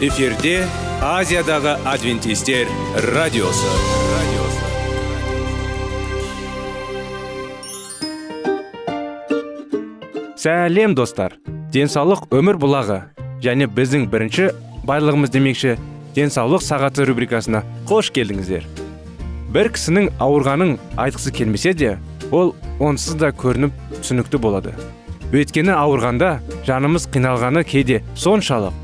эфирде азиядағы адвентистер радиосы. Сәлем достар. Денсаулық өмір бұлағы және біздің бірінші байлығымыз демекші денсаулық сағаты рубрикасына қош келдіңіздер. Бір кісінің ауырғанын айтқысы келмесе де ол онсыз да көрініп түсінікті болады. Өйткені ауырғанда жанымыз қиналғаны кейде соншалық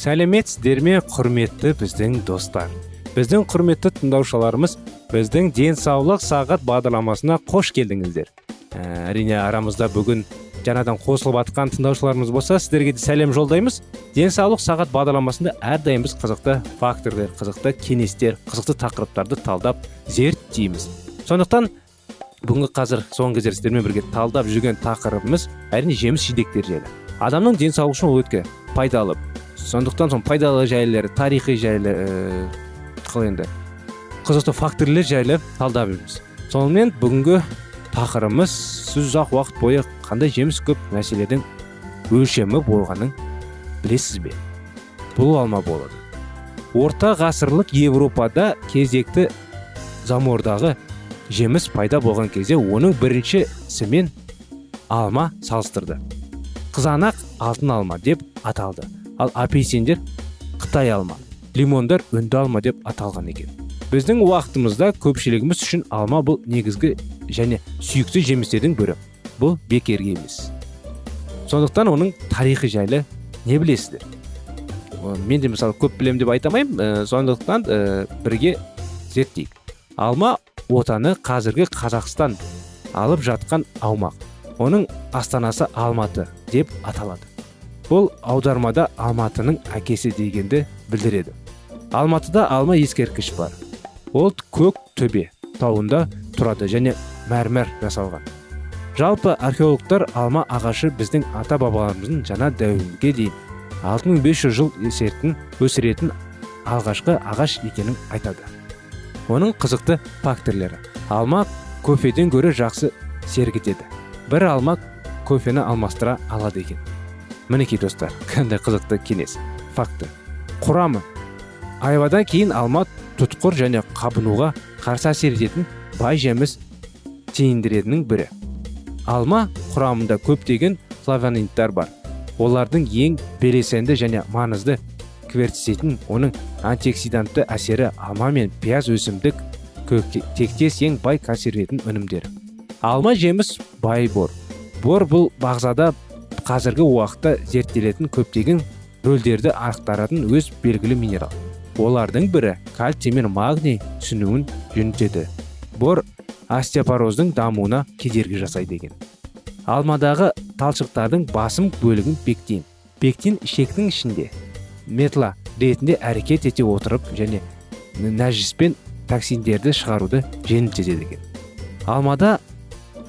Сәлеметсіздер ме құрметті біздің достар. Біздің құрметті тыңдаушыларымыз біздің денсаулық сағат бағдарламасына қош келдіңіздер. Ә, әрине арамызда бүгін жаңадан қосылып жатқан тыңдаушыларымыз болса сіздерге де сәлем жолдаймыз. Денсаулық сағат бағдарламасында әрдайым біз қызықты факторлар қызықты кеңестер қызықты тақырыптарды талдап зерттейміз. Сондықтан бүгінгі қазір соңғы кездері сіздермен бірге талдап жүрген тақырыбымыз әрине жеміс жидектер жайлы. Адамның денсаулығы үшін ол өте пайдалы. Сондықтан сол пайдалы жайлар тарихи жайлы ә, қалай енді? Қызықты факторлер жайлы талдап жүрміз сонымен бүгінгі тақырыбымыз сіз ұзақ уақыт бойы қандай жеміс көп мәселелердің өлшемі болғанын білесіз бе? Бұл алма болады. Орта ғасырлық европада кезекті замордағы жеміс пайда болған кезде оның біріншісімен алма салыстырды. Қызанақ алтын алма деп аталды. Ал апельсиндер қытай алма. Лимондар үнді алма деп аталған екен. Біздің уақытымызда көпшілігіміз үшін алма бұл негізгі және сүйікті жемістердің бірі. Бұл бекерге емес. Сондықтан оның тарихы жайлы не білесіздер? Мен де мысалы көп білемін деп айта алмаймын. Ә, сондықтан ә, бірге зерттейік. Алма отаны қазіргі қазақстан алып жатқан аумақ. Оның астанасы алматы деп аталады. Бұл аудармада алматының әкесі дегенді білдіреді. Алматыда алма ескерткіш бар. Ол көк төбе тауында тұрады және мәрмәр жасалған. Жалпы археологтар алма ағашы біздің ата бабаларымыздың жаңа дәуірге дейін 6500 жыл есертін өсіретін алғашқы ағаш екенін айтады. Оның қызықты факторлері алма кофеден гөрі жақсы сергітеді. Бір алма кофені алмастыра алады екен. Мінекей достар қандай қызықты кеңес факті құрамы. Айвадан кейін алма тұтқыр және қабынуға қарсы әсер ететін бай жеміс тиіндіретінің бірі. Алма құрамында көптеген флавоноидтар бар. Олардың ең белсенді және маңызды квертисетін оның антиоксидантты әсері алма мен пияз өсімдік тектес ең бай консерветін өнімдері. Алма жеміс бай бор. Бор бұл бағзада қазіргі уақытта зерттелетін көптеген рөлдерді атқаратын өз белгілі минерал. Олардың бірі кальций мен магний түсінуін жөнелтеді бор остеопороздың дамуына кедергі жасайды екен алмадағы талшықтардың басым бөлігін пектин. Пектин ішектің ішінде метла ретінде әрекет ете отырып және нәжіс пен токсиндерді шығаруды жеңілдетеді екен. Алмада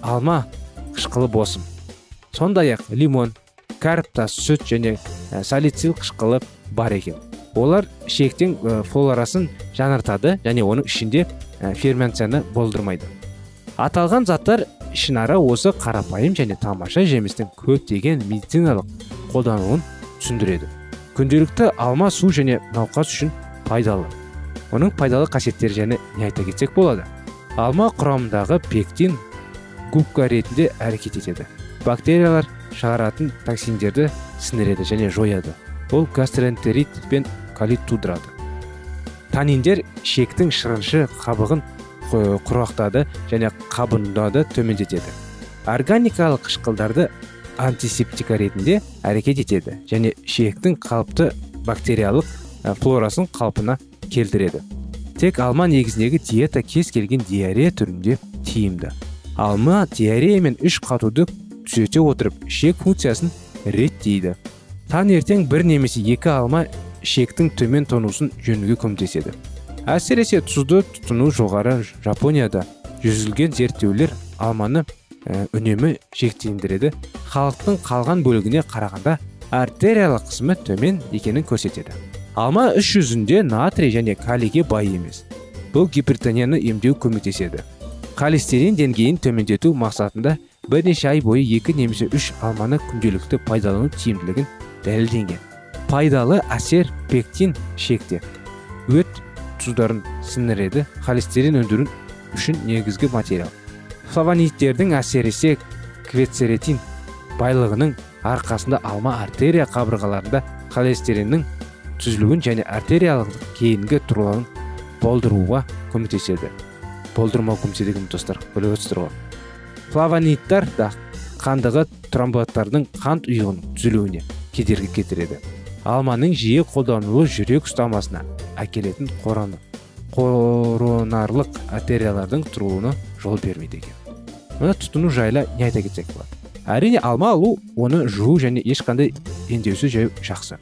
алма қышқылы босым. Сондай ақ лимон кәріптас сүт және салицил қышқылы бар екен. Олар ішектің флорасын жаңартады және оның ішінде ферменцияны болдырмайды. Аталған заттар ішінара осы қарапайым және тамаша жемістің көптеген медициналық қолдануын түсіндіреді. Күнделікті алма су және науқас үшін пайдалы. Оның пайдалы қасиеттері және не айта кетсек болады? Алма құрамындағы пектин губка ретінде әрекет етеді. Бактериялар шығаратын токсиндерді сіңіреді және жояды. Ол гастроэнтерит пен калий тудырады таниндер шектің шырыншы қабығын құрақтады және қабындауды төмендетеді. Органикалық қышқылдарды антисептика ретінде әрекет етеді және шектің қалыпты бактериялық флорасын қалпына келтіреді. Тек алма негізіндегі диета кез келген диарея түрінде тиімді. Алма диарея мен үш қатуды түзете отырып ішек функциясын реттейді. Таңертең бір немесе екі алма ішектің төмен тонусын жөнуге көмектеседі. Әсіресе тұзды тұтыну жоғары жапонияда жүргізілген зерттеулер алманы ә, үнемі шектендіреді халықтың қалған бөлігіне қарағанда артериялық қысымы төмен екенін көрсетеді. Алма іш жүзінде натрий және калийге бай емес. Бұл гипертонияны емдеу көмектеседі. Холестерин деңгейін төмендету мақсатында бірнеше ай бойы екі немесе үш алманы күнделікті пайдалану тиімділігін дәлелденген. Пайдалы әсер пектин шекте. Өт тұздарын сіңіреді холестерин өндіру үшін негізгі материал. Флавонидтердің әсересе квецеретин байлығының арқасында алма артерия қабырғаларында холестериннің түзілуін және артериялық кейінгі тұрлауын болдыруға көмектеседі. Болдырмау көмектеседі достар біліп отырсыздар ғой. Флавонидтар да қандағы тромботтардың қант ұйығының түзілуіне кедергі келтіреді. Алманың жиі қолданылуы жүрек ұстамасына әкелетін қораны коронарлық артериялардың тұруына жол бермейді екен. Мына тұтыну жайлы не айта кетсек болады. Әрине алма алу оны жуу және ешқандай емдеусіз жеу жақсы.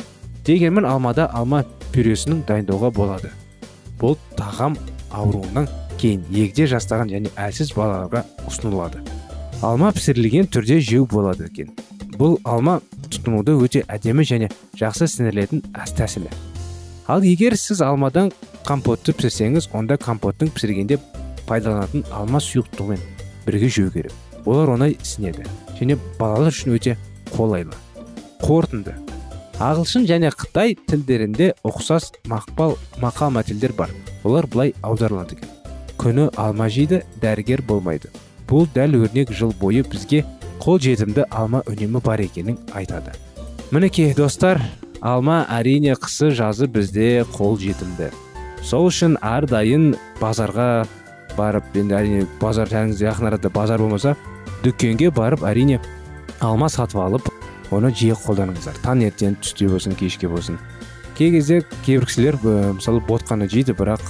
Дегенмен алмада алма пюресінің дайындауға болады. Бұл тағам ауруынан кейін егде жастаған және әлсіз балаларға ұсынылады. Алма пісірілген түрде жеу болады екен. Бұл алма тұтынуды өте әдемі және жақсы сіңірілетін тәсілі. Ал егер сіз алмадан компотты пісірсеңіз онда компоттың пісіргенде пайдаланатын алма сұйықтығымен бірге жеу керек. Олар оңай сінеді және балалар үшін өте қолайлы. Қорытынды. Ағылшын және қытай тілдерінде ұқсас мақпал мақал мәтелдер бар. Олар былай аударылады екен. Күні алма жейді дәрігер болмайды. Бұл дәл өрнек жыл бойы бізге қол жетімді алма үнемі бар екенін айтады. Мінекей достар алма әрине қысы жазы бізде қол жетімді сол үшін әрдайым базарға барып енді әрине базар жаңыңызда жақын арада базар болмаса дүкенге барып әрине алма сатып алып оны жиі қолданыңыздар. Таңертең түсте болсын кешке болсын. Кей кезде кейбір кісілер мысалы ботқаны жейді бірақ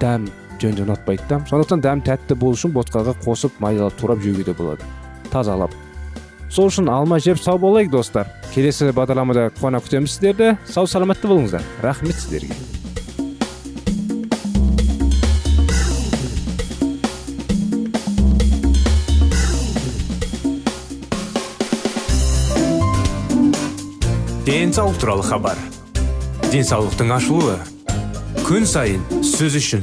дәм жөнді ұнатпайды да. Сондықтан дәм тәтті болу үшін ботқаға қосып майдалап турап жеуге де болады. Тазалап. Сол үшін алма жеп сау болайық достар. Келесі бағдарламада қуана күтеміз сіздерді. Сау саламатты болыңыздар. Рахмет сіздерге. Денсаулық туралы хабар. Денсаулықтың ашылуы. Күн сайын сөз үшін.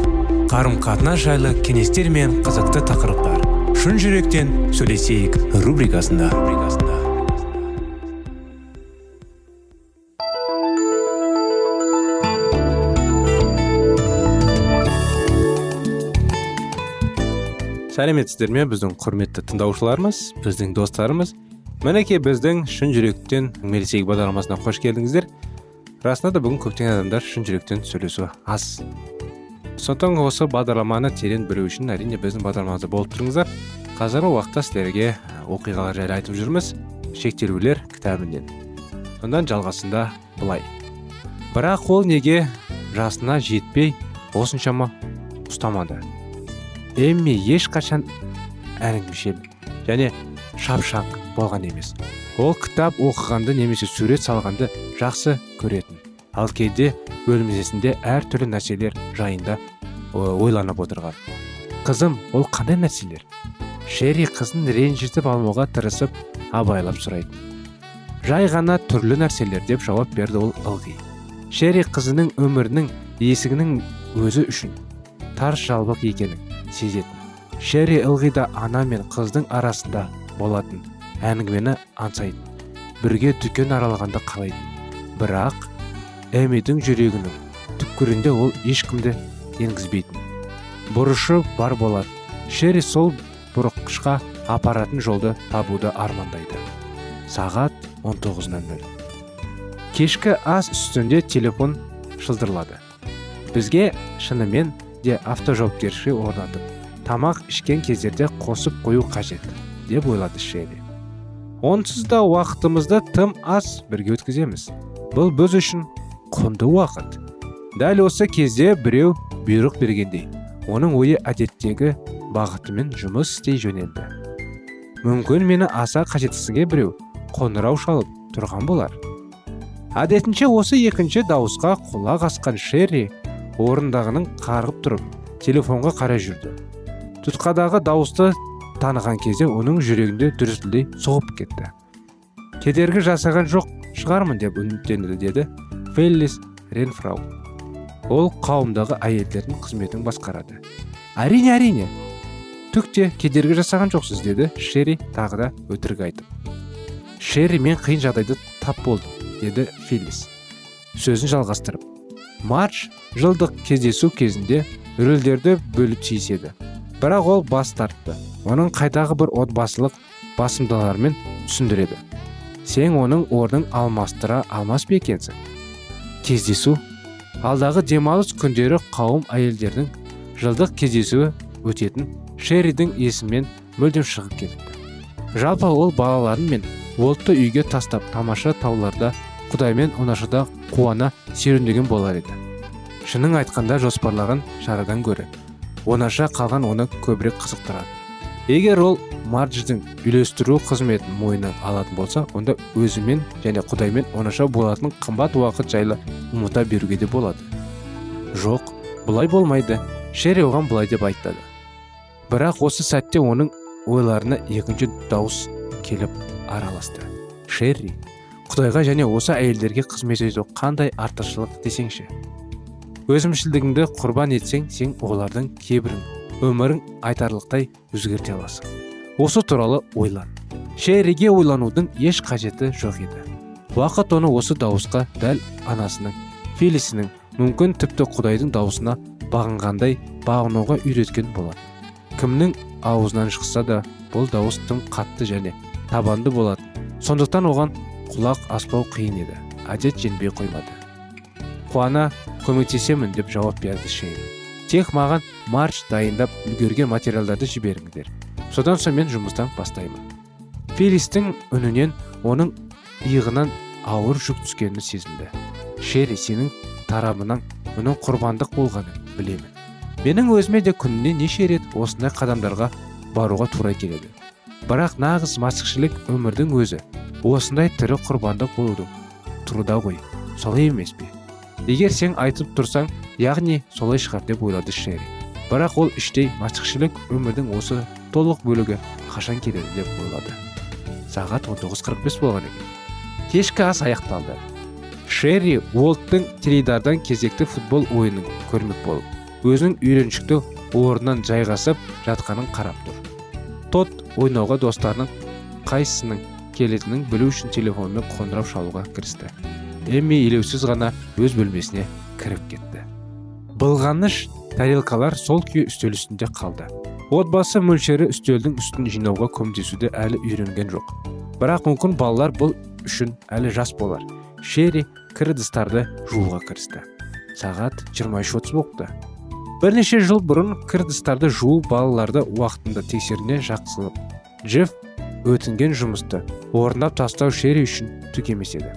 Қарым қатынас жайлы кеңестер мен қызықты тақырыптар. Шын жүректен сөйлесейік рубрикасында. Сәлеметсіздер ме біздің құрметті тыңдаушыларымыз біздің достарымыз. Мінекей біздің шын жүректен әңгімелесейік бағдарламасына қош келдіңіздер. Расында да бүгін көптеген адамдар шын жүректен сөйлесу аз. Сондықтан осы бағдарламаны терең білу үшін әрине біздің бағдарламамызда болып тұрыңыздар қазіргі уақытта сіздерге оқиғалар жайлы айтып жүрміз. Шектелулер кітабынан. Сондан жалғасында былай. Бірақ ол неге жасына жетпей осыншама ұстамады? Эмми ешқашан әңгімешел және шапшаң болған емес. Ол кітап оқығанды немесе сурет салғанды жақсы көретін. Ал кейде бөлмесінде әртүрлі нәрселер жайында ойланып отырған. Қызым ол қандай нәрселер? Шерри қызын ренжітіп алмауға тырысып абайлап сұрайды жай ғана түрлі нәрселер деп жауап берді ол ылғи. Шерри қызының өмірінің есігінің өзі үшін тарс жалбық екенін сезетін. Шерри ылғи да ана мен қыздың арасында болатын әңгімені аңсайтын. Бірге дүкен аралағанды қалайтын. Бірақ эмидің жүрегінің түпкірінде ол ешкімді енгізбейтін. Бұрышы бар болады шерри сол бұрықшқа апаратын жолды табуды армандайды. Сағат 19.00 кешкі ас үстінде телефон шылдырлады. Бізге шынымен де автожауапкершілік орнатып тамақ ішкен кездерде қосып қою қажет деп ойлады шерри онсыз да уақытымызды тым аз бірге өткіземіз. Бұл біз үшін құнды уақыт. Дәл осы кезде біреу бұйрық бергендей оның ойы әдеттегі бағытымен жұмыс істей жөнелді. Мүмкін мені аса қажетсізге біреу қоңырау шалып тұрған болар. Әдетінше осы екінші дауысқа құлақ асқан шерри орындағының қарғып тұрып телефонға қарай жүрді. Тұтқадағы дауысты таныған кезде оның жүрегінде дүрсілдей соғып кетті. Кедергі жасаған жоқ шығармын деп үміттенді деді феллис ренфрау. Ол қауымдағы әйелдердің қызметін басқарады. Әрине әрине түк те кедергі жасаған жоқсыз деді шерри тағы да өтірік айтып. Шерри мен қиын жағдайды тап болдым деді филлис. Сөзін жалғастырып. Марч жылдық кездесу кезінде рөлдерді бөліп тиіседі. Бірақ ол бас тартты. Оның қайдағы бір отбасылық басымдалармен түсіндіреді. Сен оның орнын алмастыра алмас па екенсің? Кездесу алдағы демалыс күндері қауым әйелдердің жылдық кездесуі өтетін шерридің есімен мүлдем шығып кетіпті. Жалпы ол балаларын мен уолтты үйге тастап тамаша тауларда құдаймен оңашада қуана серуендеген болар еді. Шынын айтқанда жоспарлаған шарадан гөрі онаша қалған оны көбірек қызықтырады. Егер ол мардждің үйлестіру қызметін мойнына алатын болса онда өзімен және құдаймен онаша болатын қымбат уақыт жайлы ұмыта беруге де болады. Жоқ бұлай болмайды. Шерри оған былай деп айтады. Бірақ осы сәтте оның ойларына екінші дауыс келіп араласты. Шерри құдайға және осы әйелдерге қызмет ету қандай артықшылық десеңші? Өзімшілдігіңді құрбан етсең сен олардың кейбірін өмірің айтарлықтай өзгерте аласың. Осы туралы ойлан. Шерриге ойланудың еш қажеті жоқ еді. Уақыт оны осы дауысқа дәл анасының филисінің мүмкін тіпті құдайдың дауысына бағынғандай бағынуға үйреткен болады кімнің аузынан шықса да бұл дауыс тым қатты және табанды болады сондықтан оған құлақ аспау қиын еді. Әдет женбей қоймады. Қуана көмектесемін деп жауап берді шейн тек маған марш дайындап үлгерген материалдарды жіберіңдер. Содан соң мен жұмыстан бастаймын. Филистің үнінен оның иығынан ауыр жүк түскенін сезінді. Шерри сенің тарабынан оның құрбандық болғанын білемін. Менің өзіме де күніне неше рет осындай қадамдарға баруға тура келеді. Бірақ нағыз масқішілік өмірдің өзі осындай тірі құрбандық болудың тұруда ғой. Солай емес пе? Егер сен айтып тұрсаң яғни солай шығар деп ойлады шерри. Бірақ ол іштей машықшілік өмірдің осы толық бөлігі қашан келеді деп ойлады. Сағат 19.45 болған екен. Кешкі ас аяқталды. Шерри уолттың теледидардан кезекті футбол ойынын көрмек болып өзінің үйреншікті орнынан жайғасып жатқанын қарап тұр. Тот ойнауға достарының қайсысының келетінін білу үшін телефонмен қоңырау шалуға кірісті. Эмми елеусіз ғана өз бөлмесіне кіріп кетті. Былғаныш тарелкалар сол күйі үстел үстінде қалды. Отбасы мөлшері үстелдің үстін жинауға көмектесуді әлі үйренген жоқ. Бірақ мүмкін балалар бұл үшін әлі жас болар. Шерри кір ыдыстарды жууға кірісті. Сағат 23.30 болыпты. Бірнеше жыл бұрын кір ыдыстарды жуу балаларды уақытында тексеруіне жақсылып джефф өтінген жұмысты орындап тастау шерри үшін түк емес еді.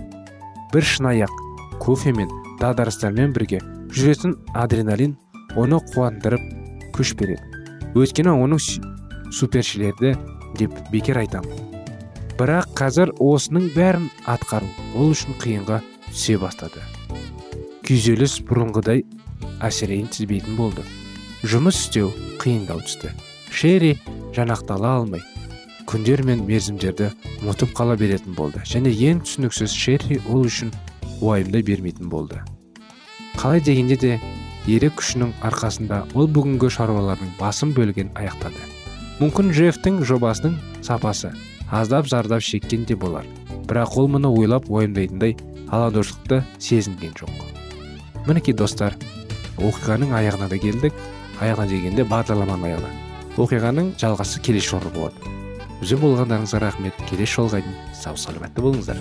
Бір шынаяқ кофе мен дағдарыстармен бірге жүретін адреналин оны қуандырып күш береді. Өйткені оның супершілерді деп бекер айтамын бірақ қазір осының бәрін атқару ол үшін қиынға түсе бастады. Күйзеліс бұрынғыдай әсерейін тізбейтін болды. Жұмыс істеу қиындау түсті. Шерри жанақтала алмай күндер мен мерзімдерді ұмытып қала беретін болды. Және ең түсініксіз шерри ол үшін уайымдай бермейтін болды. Қалай дегенде де ерік күшінің арқасында ол бүгінгі шаруалардың басым бөлігін аяқтады. Мүмкін джеффтің жобасының сапасы аздап зардап шеккен де болар. Бірақ ол мұны ойлап уайымдайтындай алаңдаушылықты сезінген жоқ. Мінекей достар оқиғаның аяғына да келдік. Аяғына дегенде бағдарламаның аяғына оқиғаның жалғасы келесі жолы болады. Бізбен болғандарыңызға рахмет. Келесі жолға дейін сау саламатта болыңыздар.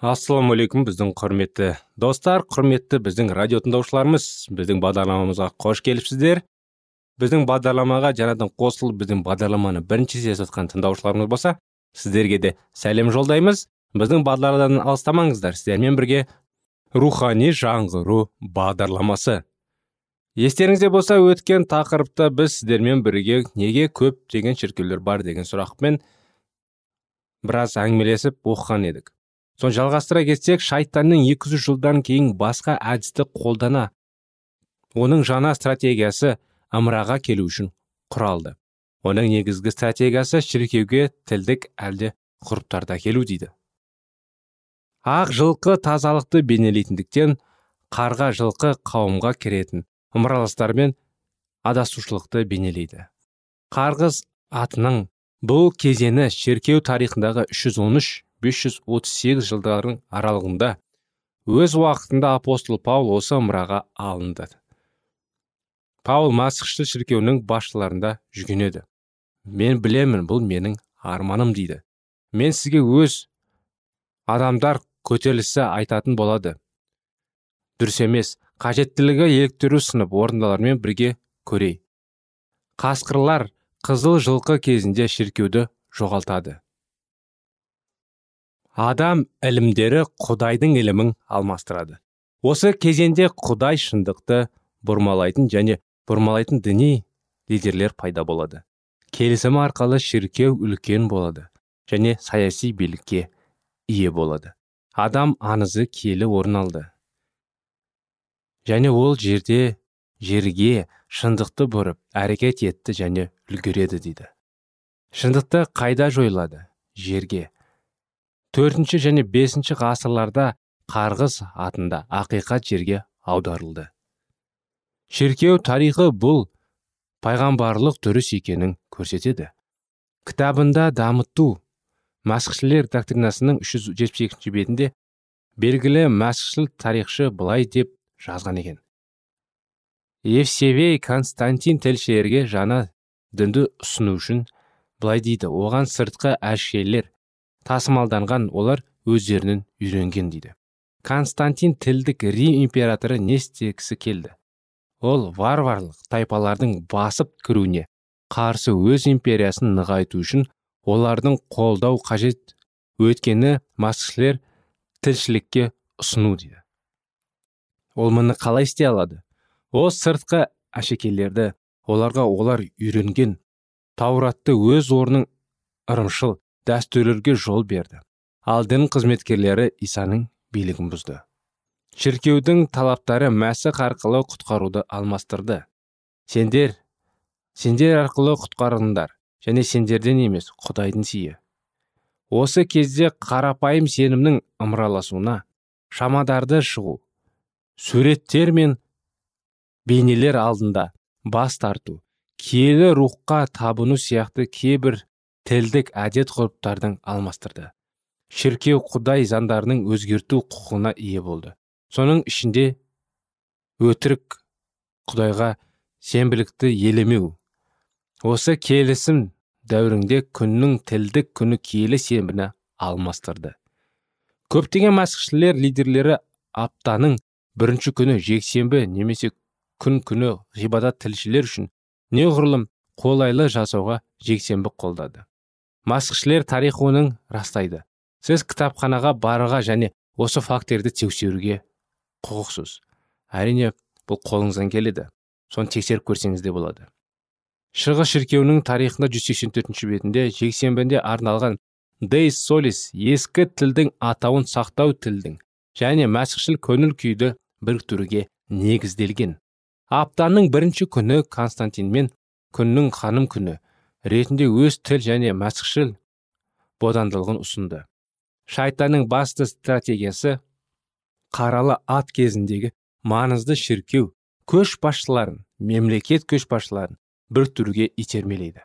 Ассалаумағалейкум біздің құрметті достар құрметті біздің радио тыңдаушыларымыз біздің бағдарламамызға қош келіпсіздер. Біздің бағдарламаға жаңадан қосылып біздің бағдарламаны бірінші рет жатқан тыңдаушыларымыз болса сіздерге де сәлем жолдаймыз. Біздің бағдарламадан алыстамаңыздар сіздермен бірге рухани жаңғыру бағдарламасы. Естеріңізде болса өткен тақырыпта біз сіздермен бірге неге көп деген шіркеулер бар деген сұрақпен біраз әңгімелесіп оқыған едік. Соны жалғастыра кетсек шайтанның 200 жылдан кейін басқа әдісті қолдана оның жаңа стратегиясы ымыраға келу үшін құралды. Оның негізгі стратегиясы шіркеуге тілдік әлде ғұрыптарда келу дейді. Ақ жылқы тазалықты бейнелейтіндіктен қарға жылқы қауымға кіретін ымыраластармен адасушылықты бейнелейді. Қарғыз атының бұл кезені шеркеу тарихындағы 313-538 жылдардың аралығында өз уақытында апостол паул осы ымыраға алынды. Паул масқышты шіркеуінің басшыларында жүгінеді мен білемін бұл менің арманым дейді. Мен сізге өз адамдар көтерілісі айтатын болады. Дұрыс емес қажеттілігі еліктіру сынып орындаулармен бірге көрей қасқырлар қызыл жылқы кезінде шіркеуді жоғалтады. Адам ілімдері құдайдың ілімін алмастырады. Осы кезеңде құдай шындықты бұрмалайтын және бұрмалайтын діни лидерлер пайда болады. Келісім арқылы шіркеу үлкен болады және саяси билікке ие болады. Адам аңызы киелі орын алды. Және ол жерде жерге шындықты бұрып әрекет етті және үлгереді дейді. Шындықты қайда жойылады? Жерге. Төртінші және бесінші ғасырларда қарғыз атында ақиқат жерге аударылды. Шіркеу тарихы бұл пайғамбарлық дұрыс екенін көрсетеді. Кітабында дамыту мәсіхшілер доктринасының 372 бетінде белгілі мәсіхшіл тарихшы былай деп жазған екен. Евсевей константин тілшілерге жаңа дінді ұсыну үшін былай дейді. Оған сыртқы әшкелер тасымалданған олар өздерінің үйренген дейді. Константин тілдік рим императоры не істегісі келді. Ол варварлық тайпалардың басып кіруіне қарсы өз империясын нығайту үшін олардың қолдау қажет өйткені масқішілер тілшілікке ұсыну дейді. Ол мұны қалай істей алады? Ол сыртқы әшекейлерді оларға олар үйренген тауратты өз орнын ырымшыл дәстүрлерге жол берді. Ал дін қызметкерлері исаның билігін бұзды. Шіркеудің талаптары мәсіх арқылы құтқаруды алмастырды. Сендер сендер арқылы құтқарыңдар және сендерден емес құдайдың сыйы осы кезде қарапайым сенімнің ымыраласуына шамадарды шығу суреттер мен бейнелер алдында бас тарту киелі рухқа табыну сияқты кейбір тілдік әдет ғұрыптардың алмастырды. Шіркеу құдай заңдарының өзгерту құқығына ие болды. Соның ішінде өтірік құдайға сенбілікті елемеу. Осы келісім дәуірінде күннің тілдік күні киелі сенбіні алмастырды. Көптеген мәсіхшілер лидерлері аптаның бірінші күні жексенбі немесе күн күні ғибадат тілшілер үшін неғұрлым қолайлы жасауға жексенбі қолдады. Масқішілер тарих оның растайды. Сіз кітапханаға баруға және осы фактерді тексеруге құқықсыз. Әрине бұл қолыңыздан келеді. Соны тексеріп көрсеңіз де болады. Шығыс шіркеуінің тарихында 184 бетінде жексенбінде арналған дейс солис ескі тілдің атауын сақтау тілдің және мәсіхшіл көңіл күйді біріктіруге негізделген. Аптаның бірінші күні константин мен күннің ханым күні ретінде өз тіл және мәсіхшіл бодандылығын ұсынды. Шайтанның басты стратегиясы қаралы ат кезіндегі маңызды шіркеу көшбасшыларын мемлекет көшбасшыларын біріктіруге итермелейді.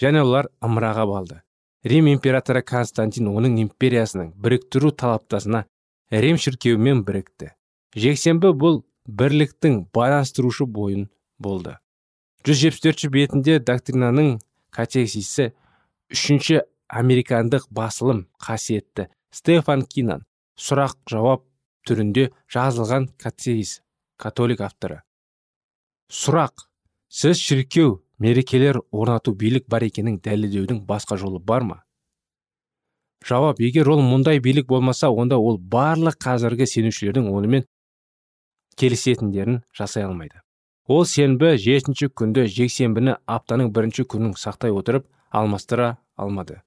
Және олар ымыраға балды. Рим императоры константин оның империясының біріктіру талаптасына рим шіркеуімен бірікті. Жексенбі бұл бірліктің байланыстырушы бойын болды. 174 бетінде доктринаның катехисі үшінші американдық басылым қасиетті стефан кинан. Сұрақ жауап түрінде жазылған катехис католик авторы. Сұрақ сіз шіркеу мерекелер орнату билік бар екенін дәлелдеудің басқа жолы бар ма? Жауап егер ол мұндай билік болмаса онда ол барлық қазіргі сенушілердің онымен келісетіндерін жасай алмайды ол сенбі жетінші күнді жексенбіні аптаның бірінші күнін сақтай отырып алмастыра алмады.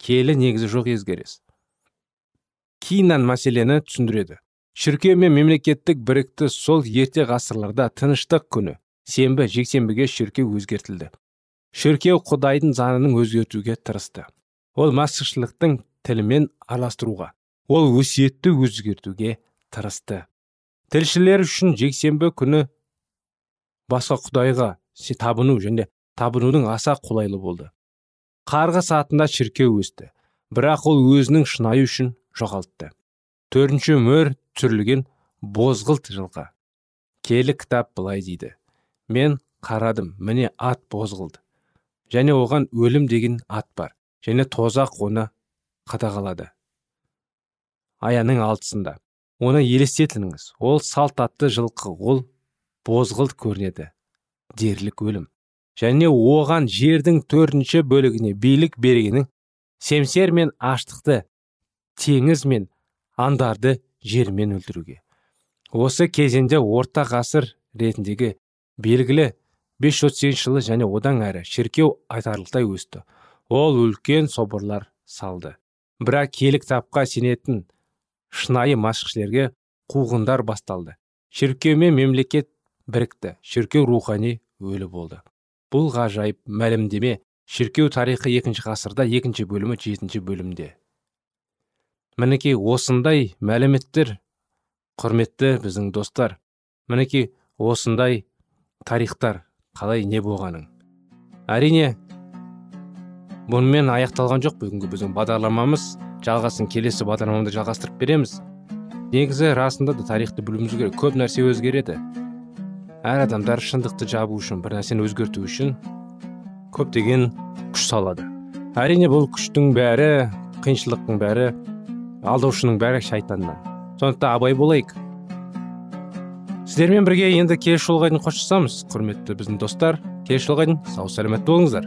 Келі негізі жоқ езгерес. Кейіннен мәселені түсіндіреді. Шіркеу мен мемлекеттік бірікті сол ерте ғасырларда тыныштық күні сенбі жексенбіге шіркеу өзгертілді. Шіркеу құдайдың заңын өзгертуге тырысты. Ол мәсіхшіліктің тілімен араластыруға ол өсиетті өзгертуге тырысты. Тілшілер үшін жексенбі күні басқа құдайға табыну және табынудың аса қолайлы болды. Қарғы сатында шіркеу өсті бірақ ол өзінің шынайы үшін жоғалтты. Төртінші мөр түсірілген бозғылт жылға келі кітап былай дейді. Мен қарадым міне ат бозғылды және оған өлім деген ат бар және тозақ оны қадағалады. Аяның алтысында. Оны елестетіңіз ол салт атты жылқы ол бозғылт көрінеді. Дерлік өлім. Және оған жердің төртінші бөлігіне билік бергенің семсер мен аштықты теңіз мен андарды жермен өлтіруге. Осы кезеңде орта ғасыр ретіндегі белгілі 538 жылы және одан әрі шіркеу айтарлықтай өсті. Ол үлкен соборлар салды. Бірақ киелі кітапқа сенетін шынайы масқішілерге қуғындар басталды. Шіркеу мен мемлекет бірікті. Шіркеу рухани өлі болды. Бұл ғажайып мәлімдеме шіркеу тарихы екінші ғасырда екінші бөлімі жетінші бөлімде. Мінекей осындай мәліметтер құрметті біздің достар мінекей осындай тарихтар қалай не болғаның әрине бұнымен аяқталған жоқ бүгінгі біздің бағдарламамыз. Жалғасын келесі бағдарламамда жалғастырып береміз. Негізі расында да тарихты білуіміз керек. Көп нәрсе өзгереді. Әр адамдар шындықты жабу үшін бір нәрсені өзгерту үшін көптеген күш салады әрине бұл күштің бәрі қиыншылықтың бәрі алдаушының бәрі шайтаннан сондықтан абай болайық сіздермен бірге енді келесі жолға дейін қоштасамыз құрметті біздің достар келесі жолға дейін сау сәлемет болыңыздар